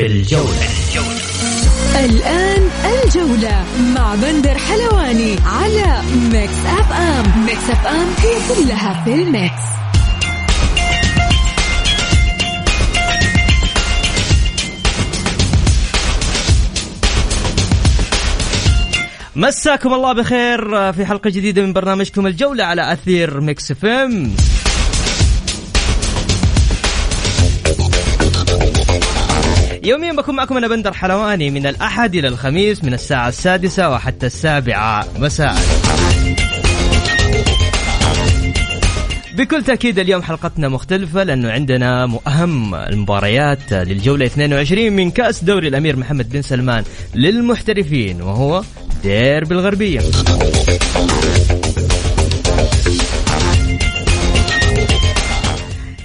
الجولة الآن الجولة مع بندر حلواني على ميكس أف أم ميكس أف أم هي كلها في الميكس. مساكم الله بخير في حلقة جديدة من برنامجكم الجولة على أثير ميكس اف يوميا بكون معكم أنا بندر حلواني من الأحد إلى الخميس من الساعة السادسة وحتى السابعة. مساء. بكل تأكيد اليوم حلقتنا مختلفة لأنه عندنا أهم المباريات للجولة 22 من كأس دوري الأمير محمد بن سلمان للمحترفين وهو ديربي الغربية.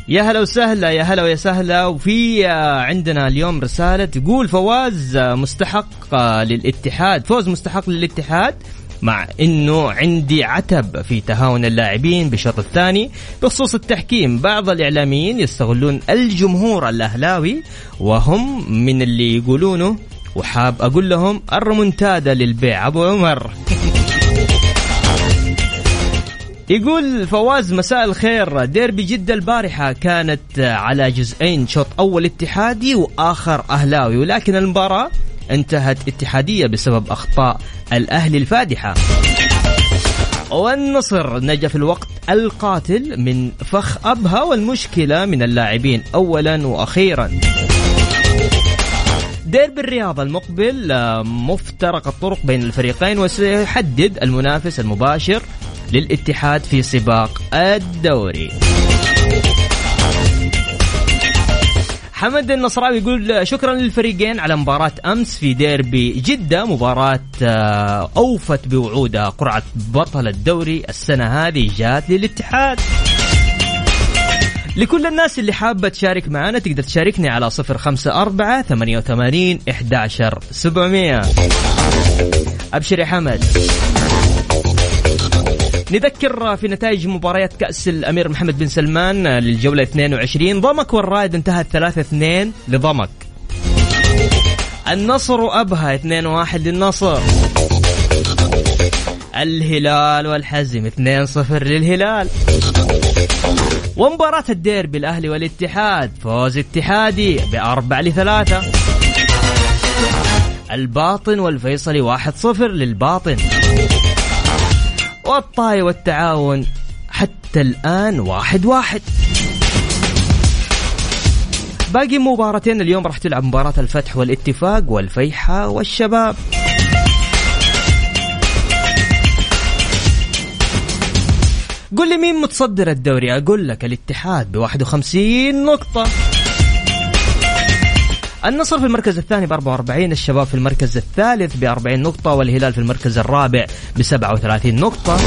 يا هلا وسهلا يا هلا ويا سهلا. وفي آه، عندنا اليوم رسالة تقول فواز آه، مستحق آه، للاتحاد. فوز مستحق للاتحاد مع إنه عندي عتب في تهاون اللاعبين بالشوط الثاني. بخصوص التحكيم بعض الإعلاميين يستغلون الجمهور الأهلاوي وهم من اللي يقولونه وحاب أقول لهم الرمنتادا للبيع. أبو عمر. يقول فواز مساء الخير. ديربي جدة البارحة كانت على جزئين شوط أول اتحادي وآخر أهلاوي ولكن المباراة انتهت اتحادية بسبب أخطاء الأهلي الفادحة. والنصر نجا في الوقت القاتل من فخ أبها والمشكلة من اللاعبين أولا وأخيرا. ديربي الرياضة المقبل آه، مفترق الطرق بين الفريقين وسيحدد المنافس المباشر للاتحاد في سباق الدوري. حمد النصراوي يقول شكرا للفريقين على مباراة أمس في ديربي جدة مباراة آه، أوفت بوعودها قرعة بطل الدوري. السنة هذه جات للاتحاد. لكل الناس اللي حابة تشارك معنا تقدر تشاركني على صفر خمسة أربعة ثمانية وثمانين أبشر يا حمد. نذكر في نتائج مباريات كأس الأمير محمد بن سلمان للجولة 22 ضمك والرائد انتهت 3-2 لضمك. النصر وأبها 2-1 للنصر. الهلال والحزم 2-0 للهلال. ومباراة الديربي الأهلي والاتحاد فوز اتحادي بأربع لثلاثة. الباطن والفيصلي 1-0 للباطن. والطاي والتعاون. حتى الآن واحد واحد. باقي مباراتين اليوم راح تلعب مباراة الفتح والاتفاق والفيحة والشباب. قل لي مين متصدر الدوري؟ أقول لك الاتحاد ب 51 نقطة. النصر في المركز الثاني ب 44 الشباب في المركز الثالث ب 40 نقطة والهلال في المركز الرابع ب 37 نقطة.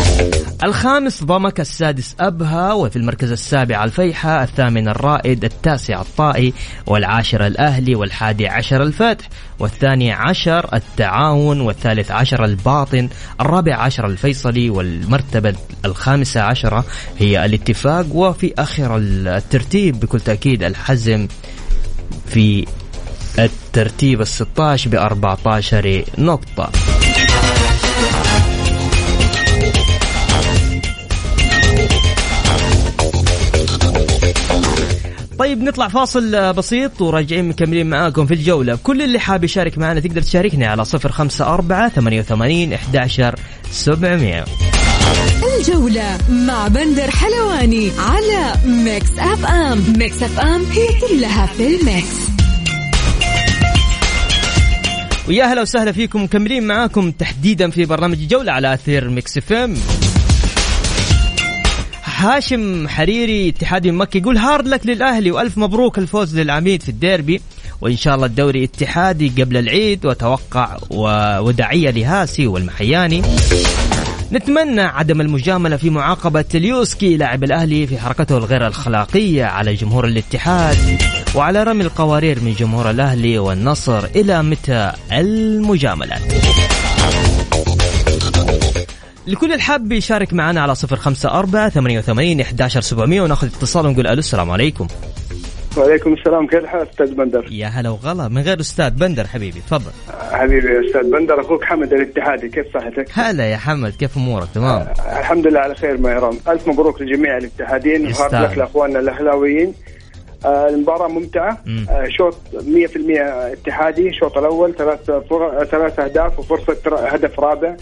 الخامس ضمك السادس أبها وفي المركز السابع الفيحة الثامن الرائد التاسع الطائي والعاشر الأهلي والحادي عشر الفتح والثاني عشر التعاون والثالث عشر الباطن الرابع عشر الفيصلي والمرتبة الخامسة عشرة هي الاتفاق. وفي آخر الترتيب بكل تأكيد الحزم في الترتيب ال 16 ب 14 نقطة. طيب نطلع فاصل بسيط وراجعين مكملين معاكم في الجولة. كل اللي حاب يشارك معنا تقدر تشاركني على صفر خمسة أربعة ثمانية وثمانين إحداشر سبعمية. الجولة مع بندر حلواني على ميكس أف أم. ميكس أف أم هي كلها في الميكس. ويا هلا وسهلا فيكم مكملين معاكم تحديدا في برنامج الجولة على أثير ميكس إف إم. هاشم حريري اتحادي مكة يقول hard luck للأهلي وألف مبروك الفوز للعميد في الديربي. وإن شاء الله الدوري اتحادي قبل العيد وتوقع وداعية لهاسي والمحياني. نتمنى عدم المجاملة في معاقبة اليوسكي لاعب الأهلي في حركته الغير الأخلاقية على جمهور الاتحاد وعلى رمي القوارير من جمهور الأهلي والنصر إلى متى المجاملات لكل الحاب يشارك معنا على صفر خمسة أربعة ثمانية وثمانين إحداشر سبعمية وناخذ اتصال ونقول ألو السلام عليكم. وعليكم السلام. كيف الحال أستاذ بندر؟ يا هلا وغلا. من غير أستاذ بندر حبيبي تفضل. حبيبي أستاذ بندر أخوك حمد الاتحادي كيف صحتك؟ هلا يا حمد كيف أمورك؟ تمام؟ آه الحمد لله على خير ما يرام. ألف مبروك لجميع الاتحادين وهارد لك لأخواننا الأهلاويين. آه المباراة ممتعة. آه شوط 100% اتحادي الشوط الأول ثلاث ثلاث أهداف وفرصة هدف رابع.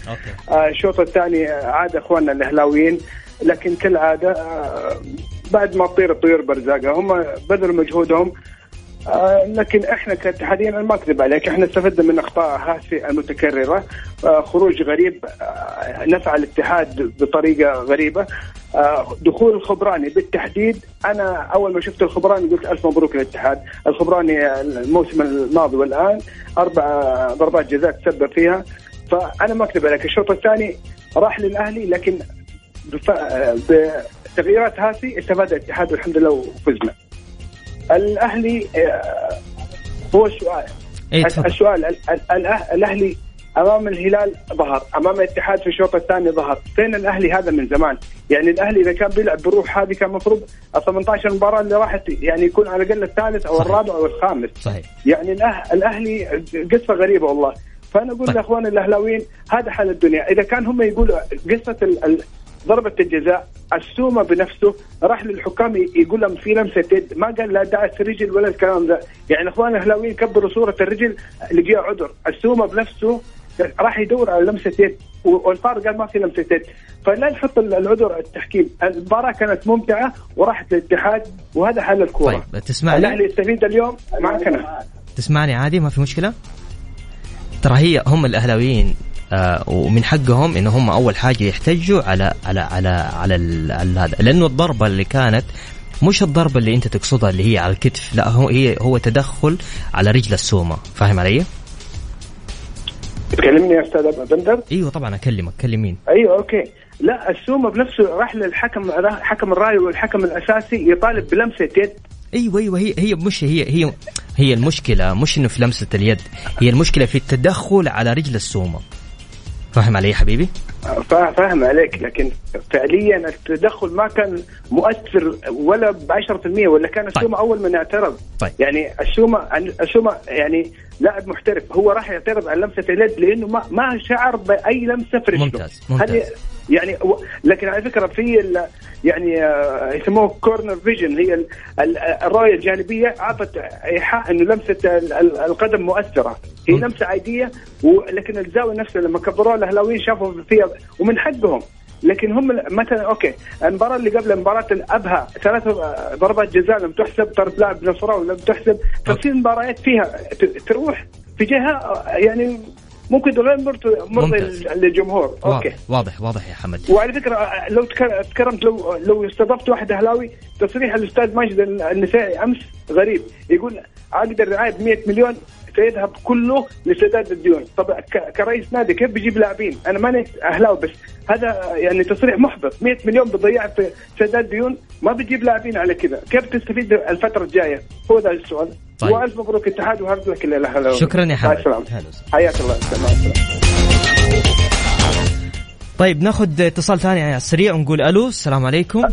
آه الشوط الثاني عاد أخواننا الأهلاويين لكن كالعادة آه بعد ما تطير الطيور برزاقها هم بذلوا مجهودهم. آه لكن إحنا كاتحادين أنا ما أكذب عليك إحنا استفدنا من أخطاء هاسي المتكرره آه خروج غريب آه نفع الاتحاد بطريقة غريبة. دخول الخبراني بالتحديد أنا أول ما شفت الخبراني قلت ألف مبروك للاتحاد. الخبراني الموسم الماضي والآن أربع ضربات جزاء تسبب فيها. فأنا ما أكذب عليك الشوط الثاني راح للأهلي لكن بتغييرات هاسي استفاد الاتحاد والحمد لله وفزنا. الأهلي هو السؤال. إيه السؤال الأهلي أمام الهلال ظهر أمام الاتحاد في الشوط الثاني ظهر. فين الأهلي هذا من زمان؟ يعني الأهلي إذا كان بيلعب بروح هذه كان المفروض ال 18 مباراة اللي راحت يعني يكون على الأقل الثالث أو صحيح. الرابع أو الخامس. صحيح. يعني الأهلي قصة غريبة والله. فأنا أقول طيب. لأخواني الأهلاويين هذا حال الدنيا. إذا كان هم يقولوا قصة ضربة الجزاء السومة بنفسه راح للحكام يقول لهم في لمسة يد. ما قال لا دعت رجل ولا الكلام ذا يعني إخوان الأهلاويين كبروا صورة الرجل لقيها عذر. السومة بنفسه راح يدور على لمسة يد. والفار قال ما في لمسة يد. فلا نحط العذر التحكيم. المباراة كانت ممتعة وراحت للاتحاد وهذا حل الكورة. طيب تسمعني؟ الأهلي يستفيد اليوم معك أنا. تسمعني عادي ما في مشكلة؟ ترى هي هم الأهلاويين آه ومن حقهم إن هم أول حاجة يحتجوا على على على على, على هذا لأنه الضربة اللي كانت مش الضربة اللي أنت تقصدها اللي هي على الكتف لا هو هي هو تدخل على رجل السومة فاهم علي؟ تكلمني يا أستاذ بندر؟ أيوه طبعا أكلمك كلم مين؟ أيوه أوكي لا السومة بنفسه راح للحكم حكم الرأي والحكم الأساسي يطالب بلمسة يد أيوه أيوه هي هي مش هي هي هي المشكلة مش إنه في لمسة اليد هي المشكلة في التدخل على رجل السومة فاهم علي حبيبي؟ فاهم عليك لكن فعليا التدخل ما كان مؤثر ولا ب 10% ولا كان السومه طيب. أول من اعترض طيب. يعني السومه السومه يعني لاعب محترف هو راح يعترض على لمسة اليد لأنه ما ما شعر بأي لمسة في رجله ممتاز ممتاز يعني لكن على فكرة في يعني يسموه corner vision هي الرؤيه الجانبية أعطت إيحاء إنه لمسة القدم مؤثرة. هي لمسة عادية ولكن الزاوية نفسها لما كبروها الأهلاويين شافوا فيها ومن حقهم. لكن هم مثلا okay المباراة اللي قبل مباراه الابها ثلاث ضربات جزاء لم تحسب طرد لاعب نصراوي لم تحسب. ففي مباريات فيها تروح في جهة يعني ممكن غير مرضي للجمهور okay واضح واضح يا حمد. وعلى فكرة لو تكرمت لو لو استضفت واحد أهلاوي تصريح الأستاذ ماجد النفيعي أمس غريب. يقول عقد الرعاية ب 100 مليون سيذهب كله لسداد الديون. طب كرئيس نادي كيف بيجيب لاعبين؟ أنا ماني أهلاوي بس. هذا يعني تصريح محبط. 100 مليون بتضيعها في سداد ديون ما بتجيب لاعبين على كذا. كيف تستفيد الفترة الجاية؟ هو ذا السؤال. طيب. وألف مبروك اتحاد و hard luck الاهلاوي شكرا يا حمد. حياك الله. طيب ناخذ اتصال ثاني على السريع ونقول ألو. السلام عليكم.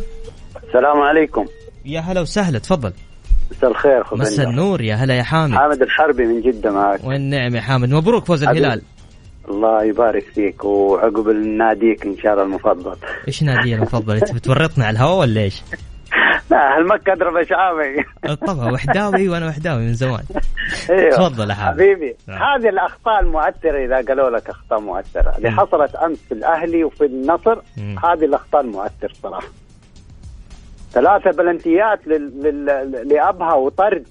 السلام عليكم. يا هلا وسهلا. تفضل. مساء الخير اخو مساء النور يا هلا يا حامد. حامد الحربي من جدة معك. والنعم يا حامد؟ مبروك فوز الهلال. الله يبارك فيك وعقب ناديك إن شاء الله المفضل. إيش نادي المفضل؟ أنت بتورطنا على الهواء ولا إيش؟ لا هالمكة أضرب اشعابي طبعا وحداوي وأنا وحداوي من زمان. أيوه. تفضل يا حبيبي نعم. هذه الأخطاء المؤثرة إذا قالوا لك أخطاء مؤثرة. اللي حصلت أمس في الأهلي وفي النصر. هذه الأخطاء المؤثرة صراحة. ثلاثة بلنتيات لل... لأبها وطرد.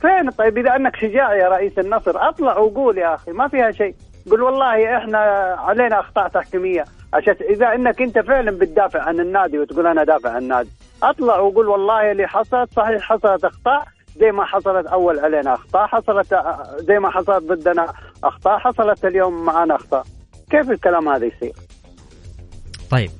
فين؟ طيب إذا أنك شجاع يا رئيس النصر أطلع وقول يا أخي ما فيها شيء. قل والله إحنا علينا أخطاء تحكيمية. عشان إذا أنك أنت فعلا بتدافع عن النادي وتقول أنا دافع عن النادي أطلع وقول والله اللي حصلت صحيح حصلت أخطاء زي ما حصلت أول علينا أخطاء حصلت زي ما حصلت ضدنا أخطاء حصلت اليوم معنا أخطاء. كيف الكلام هذا يصير؟ طيب.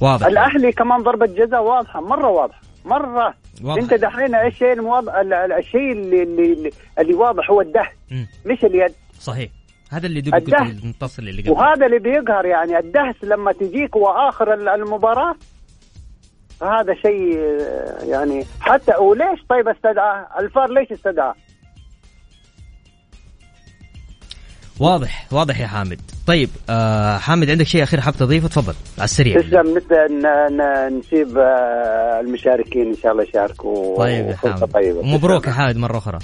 واضح. الأهلي كمان ضربة جزاء واضحة مرة واضحة مرة. واضح. أنت دحين الشيء الموضح الشيء اللي اللي اللي واضح هو الدهن مش اليد. صحيح. هذا اللي دوب المتصل اللي قبل. وهذا اللي بيقهر يعني الدهس لما تجيك وآخر المباراة فهذا شيء يعني حتى وليش؟ طيب استدعاه؟ الفار ليش استدعاه؟ واضح. واضح يا حامد. طيب آه حامد عندك شيء اخير حاب تضيفه؟ تفضل على السريع تسلم نسيب آه، المشاركين إن شاء الله يشاركوا. طيب يا حامد. طيبة. مبروك يا حامد مرة أخرى.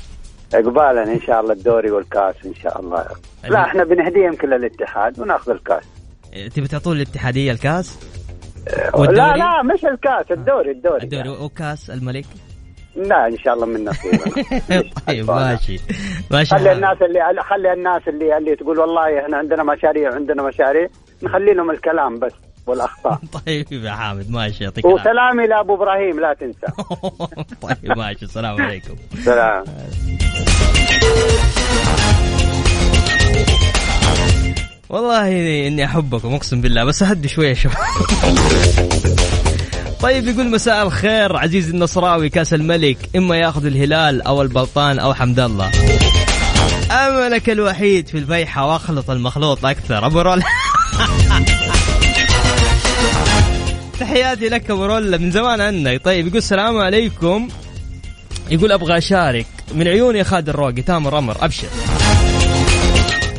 إقبالا إن شاء الله الدوري والكاس إن شاء الله. لا إحنا بنهديهم كل الاتحاد وناخذ الكاس. تبي تعطون الاتحادية الكاس؟ والدوري؟ لا لا مش الكاس الدوري الدوري. الدوري وكاس الملك؟ لا إن شاء الله من نصيبنا طيب ماشي. ماشي. خلي الناس اللي خلي الناس اللي اللي تقول والله إحنا عندنا مشاريع عندنا مشاريع نخلي لهم الكلام بس والأخطاء. طيب يا حامد ماشي يعطيك وسلامي لأبو إبراهيم لا تنسى. طيب ماشي السلام عليكم. سلام. والله إني أحبكم أقسم بالله بس أهدي شوية شباب طيب يقول مساء الخير عزيزي النصراوي كاس الملك إما ياخذ الهلال أو البلطان أو حمد الله. أملك الوحيد في الفيحة وأخلط المخلوط أكثر. أبو رول. تحياتي لك أبو رول من زمان عنك. طيب يقول السلام عليكم. يقول أبغى أشارك. من عيوني خالد الروقي تامر أمر أبشر.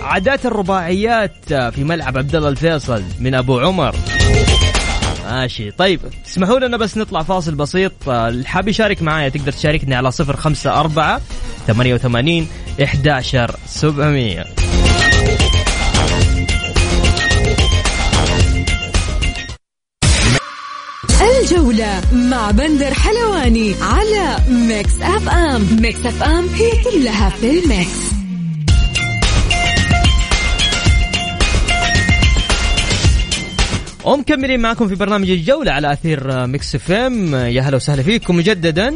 عادات الرباعيات في ملعب عبد الله الفيصل من أبو عمر. ماشي. طيب تسمحوا لنا بس نطلع فاصل بسيط. اللي حاب يشارك معايا تقدر تشاركني على صفر خمسة أربعة ثمانية وثمانين إحداشر سبعمية. الجولة مع بندر حلواني على ميكس أف أم. ميكس أف أم هي كلها في الميكس. ومكملين معكم في برنامج الجولة على أثير ميكس إف إم. يا هلا وسهلا فيكم مجددا.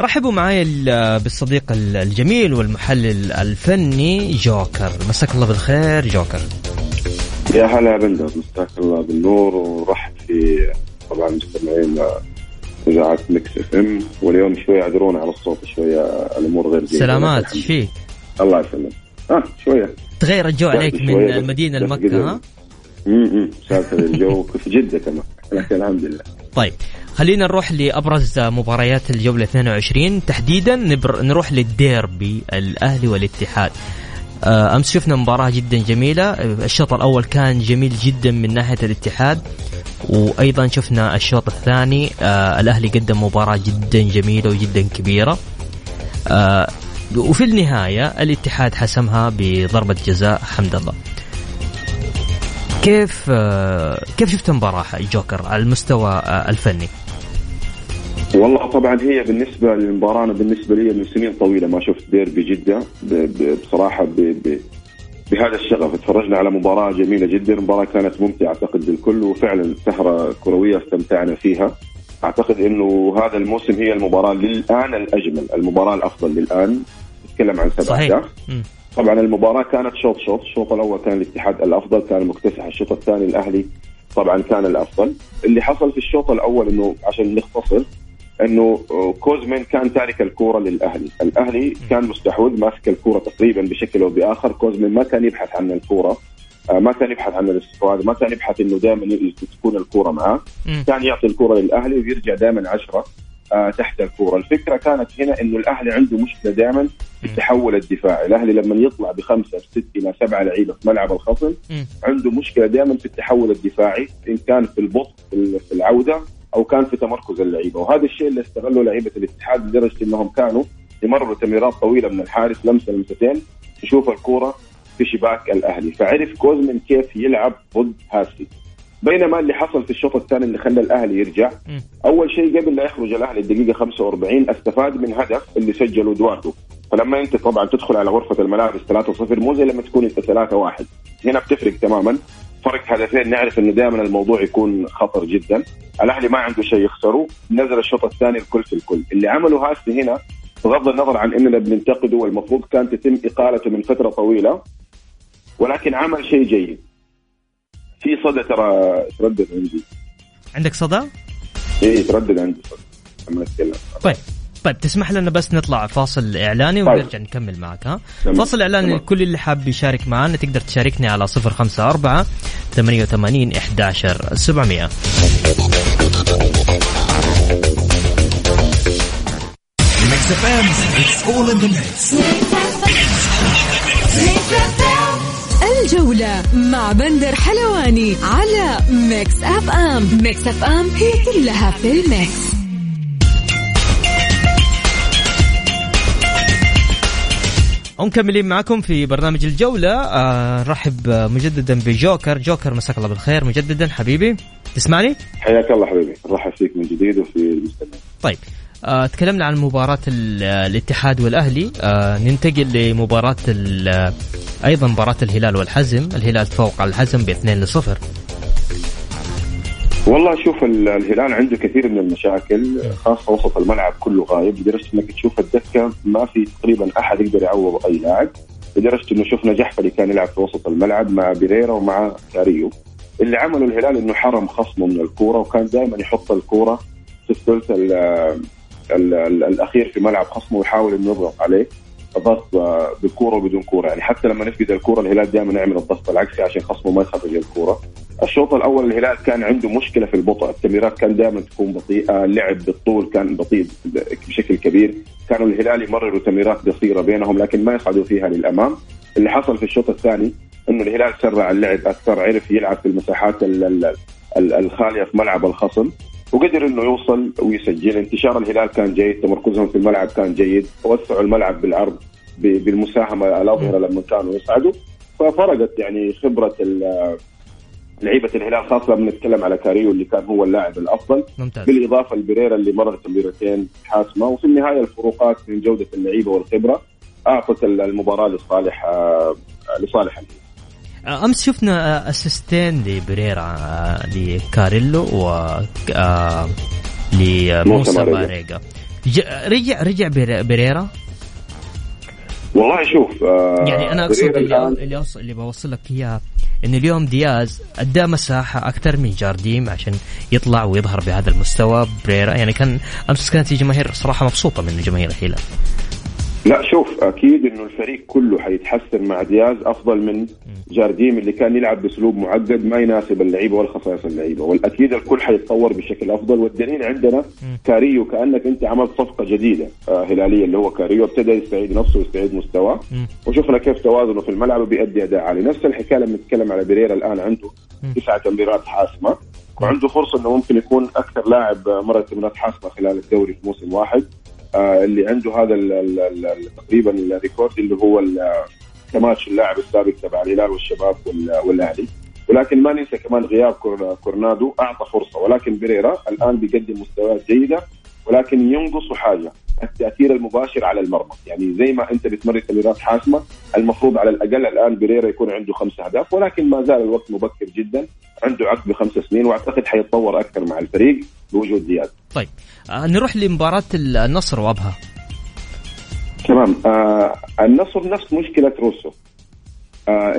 رحبوا معي بالصديق الجميل والمحلل الفني جوكر. مساك الله بالخير جوكر. يا هلا يا بندر. مساك الله بالنور ورحب في طبعا مستمعين اذاعه Mix FM. واليوم شوي يعذرون على الصوت شوية الأمور غير جيدة. سلامات. فيك؟ الله يسلمك. آه شوية. تغير الجو عليك من المدينة لمكه ها؟ امم سافر الجو في جدة كمان لكن الحمد لله. طيب خلينا نروح لأبرز مباريات الجولة 22 تحديدا نبر... نروح للديربي الأهلي والاتحاد. آه، أمس شفنا مباراة جدا جميلة. الشوط الأول كان جميل جدا من ناحية الاتحاد وأيضا شفنا الشوط الثاني آه الأهلي قدم مباراة جدا جميلة وجدا كبيرة. آه وفي النهاية الاتحاد حسمها بضربة جزاء حمد الله. كيف كيف شفت المباراة الجوكر على المستوى الفني؟ والله طبعا هي بالنسبة للمباراة أنا بالنسبة لي من سنين طويلة ما شفت ديربي جدة بصراحة بهذا الشغف. تفرجنا على مباراة جميلة جدا مباراة كانت ممتعة أعتقد للكل وفعلا سهرة كروية استمتعنا فيها. أعتقد أنه هذا الموسم هي المباراة للآن الأجمل المباراة الأفضل للآن. نتكلم عن سبع اهداف طبعا المباراة كانت شوط شوط. الشوط الأول كان الاتحاد الأفضل كان مكتسح. الشوط الثاني الأهلي طبعا كان الأفضل. اللي حصل في الشوط الأول إنه عشان نختصر إنه كوزمين كان تارك الكورة للأهلي، الأهلي كان مستحوذ ماسك الكورة تقريبا بشكل أو بآخر، كوزمين ما كان يبحث عن الكورة آه، ما كان يبحث عن الاستحواذ، ما كان يبحث إنه دائما تكون الكورة معاه، كان يعطي الكورة للأهلي ويرجع دائما عشرة. تحت الكورة، الفكرة كانت هنا إنه الأهلي عنده مشكلة دائما في التحول الدفاعي، الأهلي لما يطلع بخمسة ست إلى سبعة لعيبة في ملعب الخصم عنده مشكلة دائما في التحول الدفاعي إن كان في البطء في العودة أو كان في تمركز اللعيبة، وهذا الشيء اللي استغله لعيبة الاتحاد لدرجة إنهم كانوا يمروا تمريرات طويلة من الحارس لمسة لمستين يشوف الكورة في شباك الأهلي، فعرف كوزمن كيف يلعب ضد هاسي. بينما اللي حصل في الشوط الثاني اللي خلى الأهلي يرجع أول شيء قبل لا يخرج الأهلي الدقيقة 45 استفاد من هدف اللي سجله دواتو فلما أنت طبعا تدخل على غرفة الملابس 3-0 مو زي لما تكون أنت 3-1 هنا بتفرق تماما. فرق هدفين نعرف إنه دائما الموضوع يكون خطر جدا. الأهلي ما عنده شيء يخسره نزل الشوط الثاني الكل في الكل. اللي عمله هاسي هنا بغض النظر عن اننا بننتقده والمفروض كان تتم إقالته من فترة طويلة ولكن عمل شيء جيد. في صدى ترى تردد عندي. عندك صدى؟ إيه تردد عندي صدى. لما نتكلم. طيب طيب تسمح لنا بس نطلع فاصل إعلاني طيب. ونرجع نكمل معك ها؟ فاصل إعلاني لكل اللي حاب يشارك معنا تقدر تشاركني على 054 88 11 700 الجولة مع بندر حلواني على Mix FM. Mix FM هي كلها في ال Mix. ومكملين معكم في برنامج الجولة. آه نرحب مجددا بجوكر. جوكر مساك الله بالخير. مجددا حبيبي تسمعني؟ حياك الله حبيبي. نرحب فيك من جديد وفي المستمعين. طيب. آه تكلمنا عن مباراة الاتحاد والأهلي. آه ننتقل لمباراة أيضا مباراة الهلال والحزم. الهلال تفوق على الحزم ب 2 0 والله شوف الهلال عنده كثير من المشاكل خاصة وسط الملعب كله غايب. لدرجة إنك تشوف الدكة ما في تقريبا أحد يقدر يعوض أي لاعب. لدرجة إنه شفنا جحفلي كان يلعب في وسط الملعب مع بيريرا ومع كاريو. اللي عمله الهلال إنه حرم خصمه من الكورة وكان دائما يحط الكورة في الثلث الأخير في ملعب خصمه ويحاول إنه يضغط عليه ضغط بكوره وبدون كورة. يعني حتى لما نفقد الكورة الهلال دائما يعمل الضغط العكسي عشان خصمه ما يخرج الكورة. الشوط الأول الهلال كان عنده مشكلة في البطء. التمريرات كان دائما تكون بطيئة اللعب بالطول كان بطيء بشكل كبير. كانوا الهلال يمرروا تمريرات قصيرة بينهم لكن ما يصعدوا فيها للأمام. اللي حصل في الشوط الثاني إنه الهلال سرع اللعب أكثر عرف يلعب في المساحات الخالية في ملعب الخصم. وقدر إنه يوصل ويسجل. انتشار الهلال كان جيد تمركزهم في الملعب كان جيد. وسعوا الملعب بالعرض بالمساهمة الاظهره لما كانوا يصعدوا ففرقت يعني خبرة لعيبة الهلال خاصة بنتكلم على كاريو اللي كان هو اللاعب الأفضل. ممتاز. بالإضافة لبريرا اللي مرر تمريرتين حاسمة. وفي النهاية الفروقات من جودة اللعيبة والخبرة. أعطت المباراة لصالح لصالح الهلال. أمس شفنا اسيستين لبريرا لكاريلو و لموسى باريجا رجع رجع بريرا؟ والله شوف آه يعني أنا أقصد اللي, اللي, اللي بوصل لك إياه إن اليوم دياز أدى مساحة أكثر من جارديم عشان يطلع ويظهر بهذا المستوى. بريرا يعني كان أمس كانت الجماهير صراحة مبسوطة من جماهير الهلال لا شوف أكيد إنه الفريق كله حيتحسن مع دياز أفضل من جارديم اللي كان يلعب بأسلوب معقد ما يناسب اللعيبة ولا خصائص اللعيبة. والأكيد الكل حيتطور بشكل أفضل. والدليل عندنا كاريو كأنك أنت عملت صفقة جديدة آه هلالية اللي هو كاريو ابتدى يستعيد نفسه ويستعيد مستواه. وشفنا كيف توازنه في الملعب وبيأدي أداء عالي. نفس الحكاية لما نتكلم على بريرا الآن عنده تسعه تمريرات حاسمة. وعنده فرصة إنه ممكن يكون أكثر لاعب مر تمريرات حاسمة خلال الدوري في موسم واحد. اللي عنده هذا تقريبا الريكورد اللي هو كماتش اللاعب السابق تبع الهلال والشباب والأهلي. ولكن ما ننسى كمان غياب كورنادو أعطى فرصة. ولكن بريرا الآن بيقدم مستويات جيدة. ولكن ينقص حاجة التأثير المباشر على المرمى. يعني زي ما أنت بتمرر تمريرات حاسمة المفروض على الأقل الآن بريرا يكون عنده خمس أهداف ولكن ما زال الوقت مبكر جدا عنده عقد بخمس سنين وأعتقد حيتطور أكثر مع الفريق بوجود زياد. طيب آه نروح لمباراة النصر وأبها. تمام. آه النصر نفس مشكلة روسو.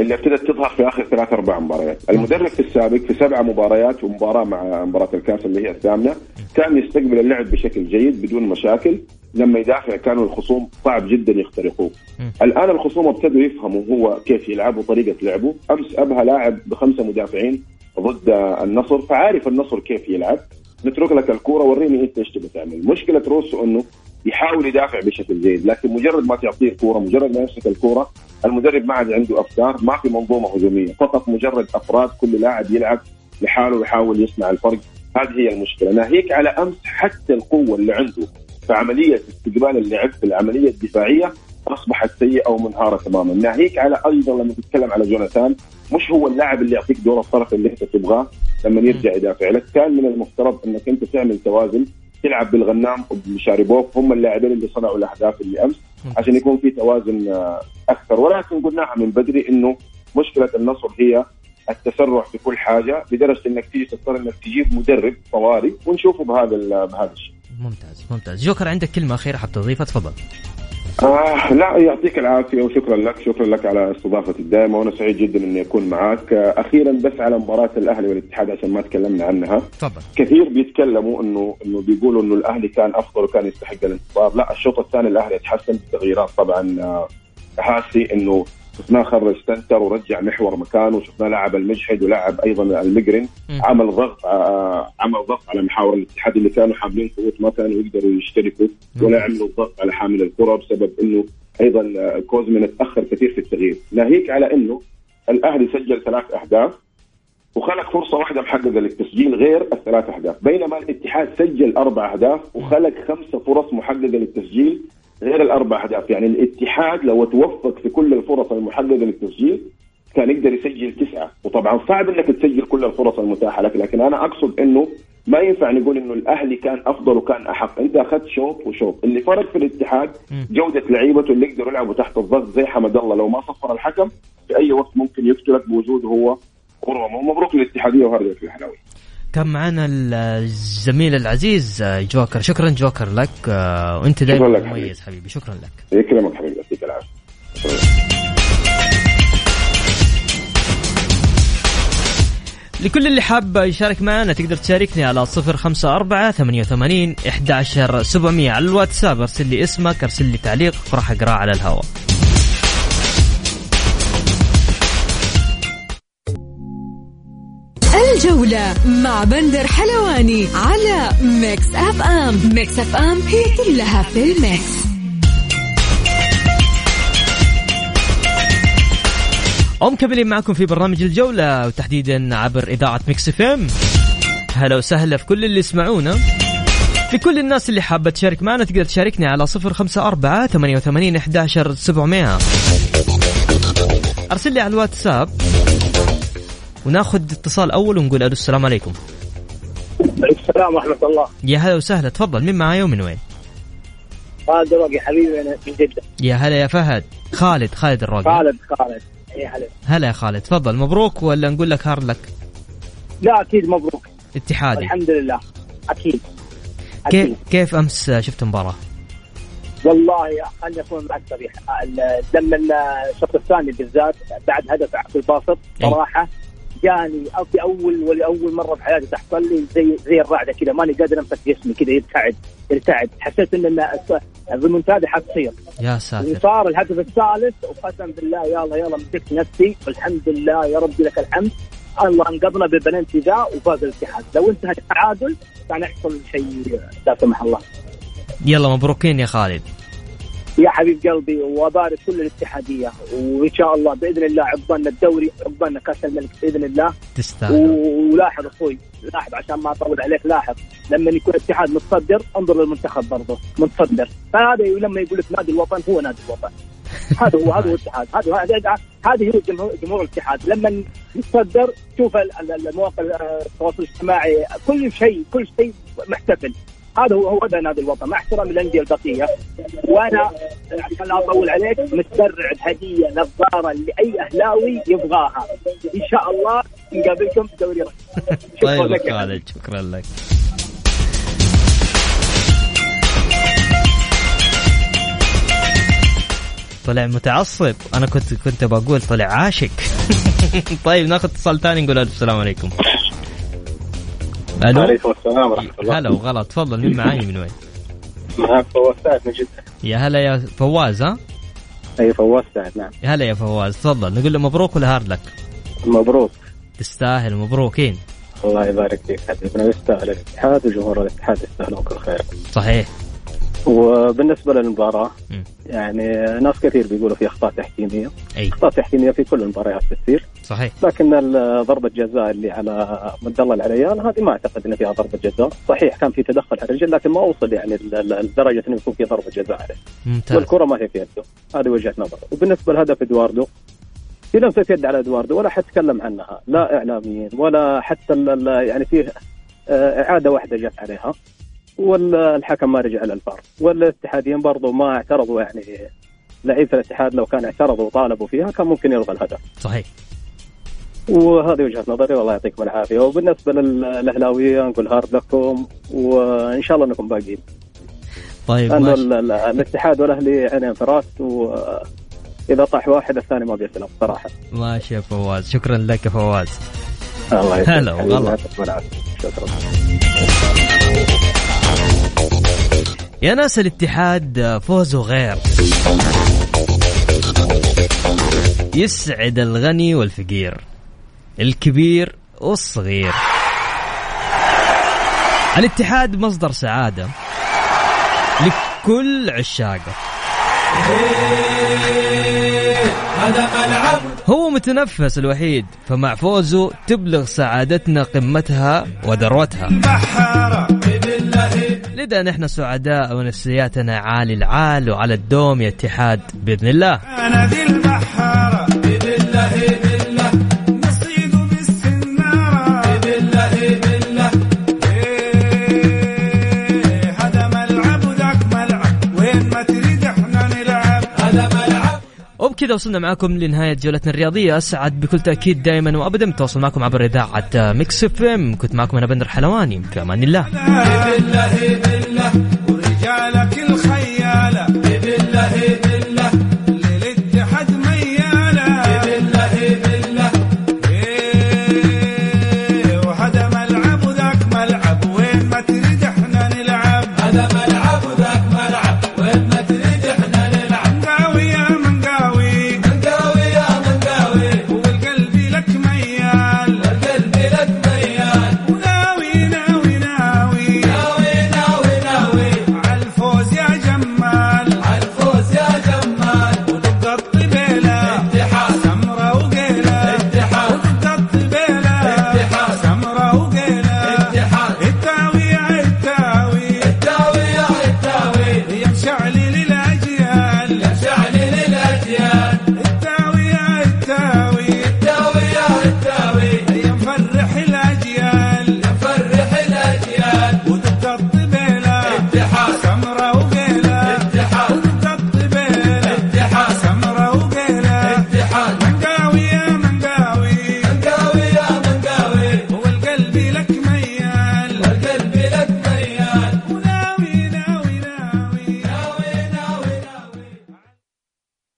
اللي ابتدت تظهر في آخر ثلاث أربع مباريات، المدرب في السابق في سبع مباريات ومباراة مع مباراة الكاس اللي هي الثامنة كان يستقبل اللعب بشكل جيد بدون مشاكل، لما يدافع كانوا الخصوم صعب جدا يخترقوه. الآن الخصوم ابتدوا يفهموا هو كيف يلعب وطريقة لعبه، أمس أبها لاعب بخمسة مدافعين ضد النصر فعارف النصر كيف يلعب، نترك لك الكورة وريني أنت إيش تبغى تعمل، مشكلة روسو إنه يحاول يدافع بشكل جيد لكن مجرد ما تعطيه الكوره مجرد ما يمسك الكورة المدرب ما عاد عنده أفكار ما في منظومة هجومية فقط مجرد أفراد كل لاعب يلعب لحاله ويحاول يصنع الفرق. هذه هي المشكلة. ناهيك على أمس حتى القوة اللي عنده في عملية استقبال اللعب في العملية الدفاعية أصبحت سيئة ومنهاره تماما. ناهيك على أيضا لما تتكلم على جوناثان مش هو اللاعب اللي يعطيك دور الطرف اللي أنت تبغاه لما يرجع يدافع لك كان من المفترض أنك أنت تعمل توازن تلعب بالغنام وبشاربوف هم اللاعبين اللي صنعوا الأهداف اللي أمس. عشان يكون في توازن أكثر ولكن قلناها من بدري إنه مشكلة النصر هي التسرع في كل حاجة لدرجة إنك تيجي تضطر إنك تجيب مدرب طوارئ ونشوفه بهذا بهذا الشيء. ممتاز ممتاز جوكر عندك كلمة أخيرة حاب تضيفها تفضل. آه لا يعطيك العافية وشكرا لك شكرا لك على استضافتي الدائمة وأنا سعيد جدا إني أكون معك آه أخيرا بس على مباراة الأهلي والاتحاد عشان ما تكلمنا عنها. تفضل. كثير بيتكلموا إنه إنه بيقولوا إنه الأهلي كان أفضل وكان يستحق الانتصار. لا الشوط الثاني الأهلي تحسن بتغييرات طبعا. آه حاسي إنه شفناه خرج سنتر ورجع محور مكانه وشفناه لعب المجحد ولعب أيضا المجرن عمل ضغط آه عمل ضغط على محاور الاتحاد اللي كانوا حاملين خطوط ما كانوا يقدروا يشتركوا ولا عملوا ضغط على حامل الكرة بسبب إنه أيضا كوزمن تاخر كثير في التغيير. ناهيك على إنه الأهلي سجل ثلاث أهداف وخلق فرصة واحدة محققة للتسجيل غير الثلاث أهداف. بينما الاتحاد سجل أربع أهداف وخلق خمسة فرص محققة للتسجيل غير الاربع اهداف يعني الاتحاد لو توفق في كل الفرص المحققة للتسجيل كان يقدر يسجل تسعة. وطبعا صعب إنك تسجل كل الفرص المتاحة لك لكن أنا أقصد إنه ما ينفع نقول إنه الأهلي كان أفضل وكان أحق. أنت أخذت شوط وشوط. اللي فرق في الاتحاد جودة لعيبته اللي يقدروا يلعبوا تحت الضغط زي حمد الله. لو ما صفر الحكم في أي وقت ممكن يقتلك بوجوده هو ومبروك للاتحادية وهارد الحلاوي. كان معنا الزميل العزيز جوكر. شكرا جوكر لك وأنت دائما مميز حبيبي. شكرا لك. يكرمك حبيبي. يعطيك العافية. لكل اللي حاب يشارك معنا تقدر تشاركني على صفر خمسة أربعة ثمانية وثمانين إحداشر سبعمية على الواتساب. أرسل لي اسمك أرسل لي تعليق وراح أقراه على الهواء. الجولة مع بندر حلواني على Mix FM. Mix FM هي كلها في ال Mix. ومكملين معكم في برنامج الجولة وتحديدا عبر إذاعة Mix FM. هلا وسهلا في كل اللي يسمعونا. لكل الناس اللي حابة تشارك معنا تقدر تشاركني على صفر خمسة أربعة ثمانية وثمانين إحداشر سبعمائة أرسل لي على الواتساب وناخذ اتصال أول ونقول ألو السلام عليكم. السلام ورحمة الله. يا هلا وسهلا تفضل مين معايا ومن وين؟ خالد الرواقي حبيبي أنا من جدة. يا هلا يا فهد خالد خالد الرواقي. خالد خالد يا هلا. هلا يا خالد تفضل مبروك ولا نقول لك هارد لك؟ لا أكيد مبروك. اتحادي. الحمد لله أكيد. أكيد. كيف كيف أمس شفت المباراه؟ والله خليني أكون معك صريح لما الشوط الثاني بالذات بعد هدف عبد الباسط صراحة جاني في أول ولاول مرة في حياتي تحصل لي زي زي الرعدة كذا. ماني قادر انفس جسمي كذا يرتعد يرتعد. حسيت إن الريمونتادا حتصير. يا ساتر. صار الهدف الثالث وقسم بالله يلا يلا مسكت نفسي. والحمد لله يا ربي لك الحمد. الله انقذنا بالبلنتي ذا وفاز الاتحاد. لو انتهى التعادل كان يحصل شيء لا سمح الله. يلا مبروكين يا خالد. يا حبيب قلبي وأبارك كل الاتحادية. وإن شاء الله بإذن الله عقبالنا الدوري عقبالنا كأس الملك بإذن الله. تستاهل. ولاحظ أخوي لاحظ عشان ما أطول عليك لاحظ. لما يكون الاتحاد متصدر انظر للمنتخب برضه متصدر. فهذا لما يقول لك نادي الوطن هو نادي الوطن. هذا هو هذا هو الاتحاد. هذا هذه هو جمهور, جمهور الاتحاد. لما يتصدر شوف المواقع التواصل الاجتماعي كل شيء كل شيء محتفل. هذا هو هو نادي الوطن مع احترام الانديه البقية. وأنا عشان لا أطول عليك مسترعد هديه نظارة لأي أهلاوي يبغاها. إن شاء الله نقابلكم في دوري لك. خالد شكرا لك. طلع متعصب. أنا كنت كنت بقول طلع عاشق. طيب ناخذ اتصال ثاني نقول السلام عليكم. ألو؟ عليكم السلام ورحمة الله. هلا وغلط تفضل مين معاي من وين؟ معك فواز سعد من جدة. يا هلا يا فواز ها؟ أي فواز سعد نعم. يا هلا يا فواز تفضل نقول له مبروك ولا hard luck؟ مبروك. تستاهل مبروكين. الله يبارك فيك حبيبنا يستاهل الاتحاد وجمهور الاتحاد يستاهلون كل خير. صحيح. وبالنسبة للمباراة يعني ناس كثير بيقولوا في أخطاء تحكيمية. أي. أخطاء تحكيمية في كل المباريات بتصير. صحيح. لكن ضربه جزاء اللي على عبد الله العليان هذه ما أعتقد ان فيها ضربة جزاء. صحيح كان في تدخل على الرجل لكن ما وصل يعني لدرجة إنه يكون في ضربة جزاء عليه. ممتاز. والكرة ما هي في يده. هذه وجهة نظر. وبالنسبة لهدف إدواردو في لمسة يد على إدواردو ولا حتكلم عنها. لا إعلاميين ولا حتى يعني فيه إعادة واحدة جت عليها. والحكم ما رجع للفار والاتحاديين برضو ما اعترضوا يعني. لعيبة الاتحاد لو كان اعترضوا وطالبوا فيها كان ممكن يلغى الهدف. صحيح. وهذه وجهة نظري والله يعطيكم العافية. وبالنسبة للاهلاويه نقول هارد لكم وإن شاء الله انكم باقيين. طيب لأنه الاتحاد والأهلي عينين في راس واذا طاح واحد الثاني ما بيسلم صراحة. ماشي يا فواز. شكرا لك يا فواز. الله يسلمك. هلا والله. شكرا. يا ناس الاتحاد فوزه غير. يسعد الغني والفقير الكبير والصغير. الاتحاد مصدر سعادة لكل عشاقه. هو متنفس الوحيد فمع فوزه تبلغ سعادتنا قمتها وذروتها لذا نحن سعداء ونفسياتنا عالي العال وعلى الدوم يا اتحاد بإذن الله. وبكذا وصلنا معكم لنهاية جولتنا الرياضية أسعد بكل تأكيد دائما وأبدا بتواصل معكم عبر إذاعة Mix FM. كنت معكم أنا بندر حلواني. في أمان الله.